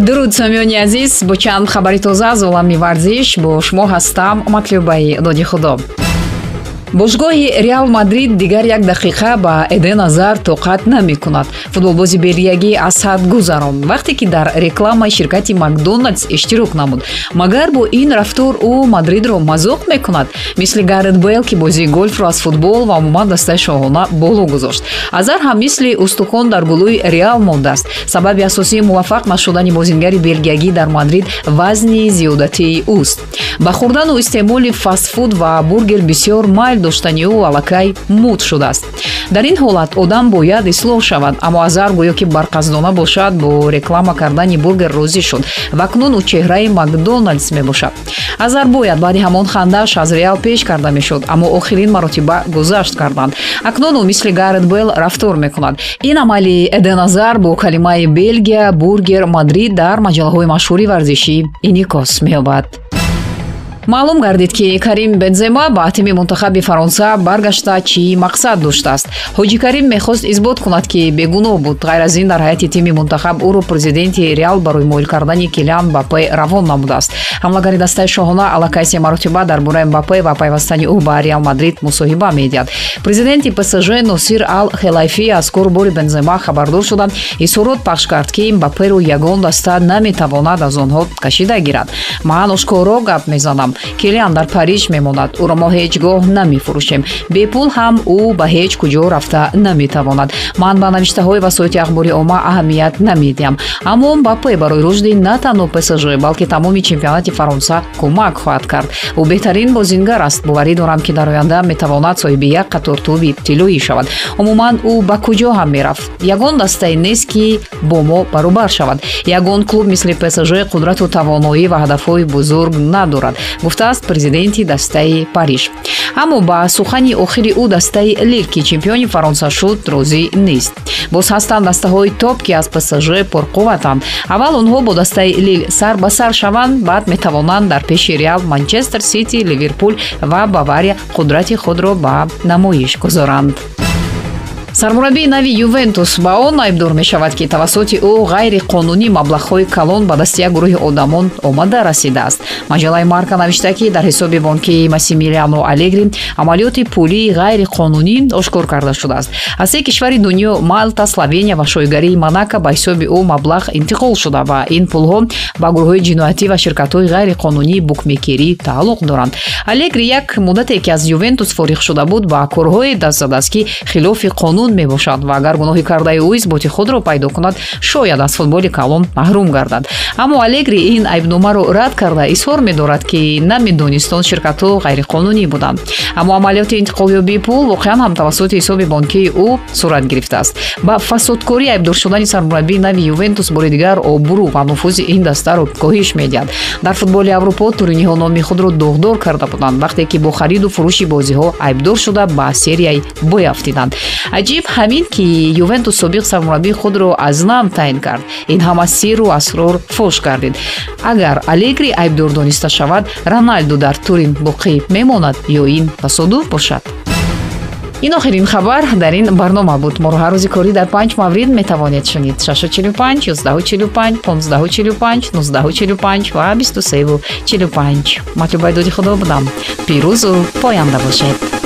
дуруд самиёни азиз бо чанд хабари тоза аз олами варзиш бо шумо ҳастам матлубаи доди худо бошгоҳи реал мадрид дигар як дақиқа ба эден азар тоқат намекунад. Футболбози белгиягӣ аз ҳад гузаронд вақте ки дар рекламаи ширкати макдоналдс иштирок намуд магар бо ин рафтор ӯ мадридро мазоқ мекунад мисли гарет бейл ки бозии гольфро аз футбол ва умуман дастаи шоҳона боло гузошт. Азар ҳам мисли устухон дар гулӯи реал мондааст. Сабаби асосии муваффақ нашудани бозингари белгиягӣ дар мадрид вазни зиёдатии ӯст. Ба хӯрдану истеъмоли фастфуд ва бургер бисёр майл доштани ӯ аллакай муд шудааст. Дар ин ҳолат одам бояд ислоҳ шавад аммо азар гӯё ки барқасдона бошад бо реклама кардани бургер розӣ шуд ва акнун ӯ чеҳраи макдоналдс мебошад. Азар бояд баъди ҳамон хандааш аз реал пеш карда мешуд аммо охирин маротиба гузашт карданд. Акнун ӯ мисли гарет бейл рафтор мекунад. Ин амали эден азар бо калимаи белгия бургер мадрид дар маҷалаҳои машҳури варзишӣ инъикос меёбад маълум гардид ки карим бензема ба тими мунтахаби фаронса баргашта чӣ мақсад доштааст ҳоҷи карим мехост исбот кунад ки бегуноҳ буд. Ғайр аз ин дар ҳайати тими мунтахаб ӯро президенти реал барои моил кардани килиан бапе равон намудааст ҳамлагари дастаи шоҳона аллакай се маротиба дар бораи мбапе ва пайвастани ӯ ба реал мадрид мусоҳиба медиҳад. Президенти псж носир ал хелайфӣ аз кор бори бензема хабардор шуда изҳорот пахш кард ки мбаперо ягон даста наметавонад аз онҳо кашида гирад. Ман ошкоро гап мезанам килиан дар париж мемонад. Ӯро мо ҳеҷ гоҳ намефурӯшем бепул ҳам ӯ ба ҳеҷ куҷо рафта наметавонад. Ман ба навиштаҳои васоити ахбори омма аҳамият намедиҳам аммо мбапе барои рушди на танҳо псж балки тамоми чемпионати фаронса кӯмак хоҳад кард. Ӯ беҳтарин бозингар аст. Боварӣ дорам ки дар оянда метавонад соҳиби як қатор тӯби тиллоӣ шавад. Умуман ӯ ба куҷо ҳам мерафт. Ягон дастае нест ки бо мо баробар шавад. Ягон клуб мисли псж қудрату тавоноӣ ва ҳадафҳои бузург надорад гуфтааст президенти дастаи париж. Аммо ба сухани охири ӯ дастаи лил ки чемпиони фаронса шуд розӣ нест боз ҳастанд дастаҳои топ ки аз псж пурқувватанд. Аввал онҳо бо дастаи лил сар ба сар шаванд баъд метавонанд дар пеши реал манчестер сити ливерпул ва бавария қудрати худро ба намоиш гузоранд сармураббии нави ювентус ба он айбдор мешавад ки тавассути ӯ ғайриқонунӣ маблағҳои калон ба дасти як гурӯҳи одамон омада расидааст. Маҷалаи марка навишта ки дар ҳисоби бонкии массимилиано алегри амалиёти пулии ғайриқонунӣ ошкор карда шудааст. Аз се кишвари дунё малта словения ва шойгарии манака ба ҳисоби ӯ маблағ интиқол шуда ва ин пулҳо ба гурӯҳҳои ҷиноятӣ ва ширкатҳои ғайриқонунии букмекерӣ тааллуқ доранд. Алегри як муддате ки аз ювентус фориғ шуда буд ба корҳое даст задааст ки хилофи қонун қонун мебошад ва агар гуноҳи кардаи ӯ исботи худро пайдо кунад шояд аз футболи калон маҳрум гардад. Аммо алегри ин айбномаро рад карда изҳор медорад ки намедонист он ширкатҳо ғайриқонунӣ буданд аммо амалиёти интиқолёбии пул воқеан ҳам тавассути ҳисоби бонкии ӯ сурат гирифтааст. Ба фасодкорӣ айбдор шудани сармураббии нави ювентус бори дигар обрӯ ва нуфузи ин дастаро коҳиш медиҳад. Дар футболи аврупо туриниҳо номи худро дӯғдор карда буданд вақте ки бо хариду фурӯши бозиҳо айбдор шуда ба серияи бой афтиданд аҷиб аҷиб ҳамин ки ювентус собиқ сармураббии худро аз нам таъин кард. Ин ҳама сирру асрор фош гардид. Агар алегри айбдор дониста шавад роналду дар турин боқӣ мемонад ё ин тасодуф бошад. Ин охирин хабар дар ин барнома буд. Моро ҳар рӯзи корӣ дар панҷ маврид метавонед шунид. 645 145 1545 1945 ва 2345 матлубаи доди худо будам. Пирӯзу поянда бошед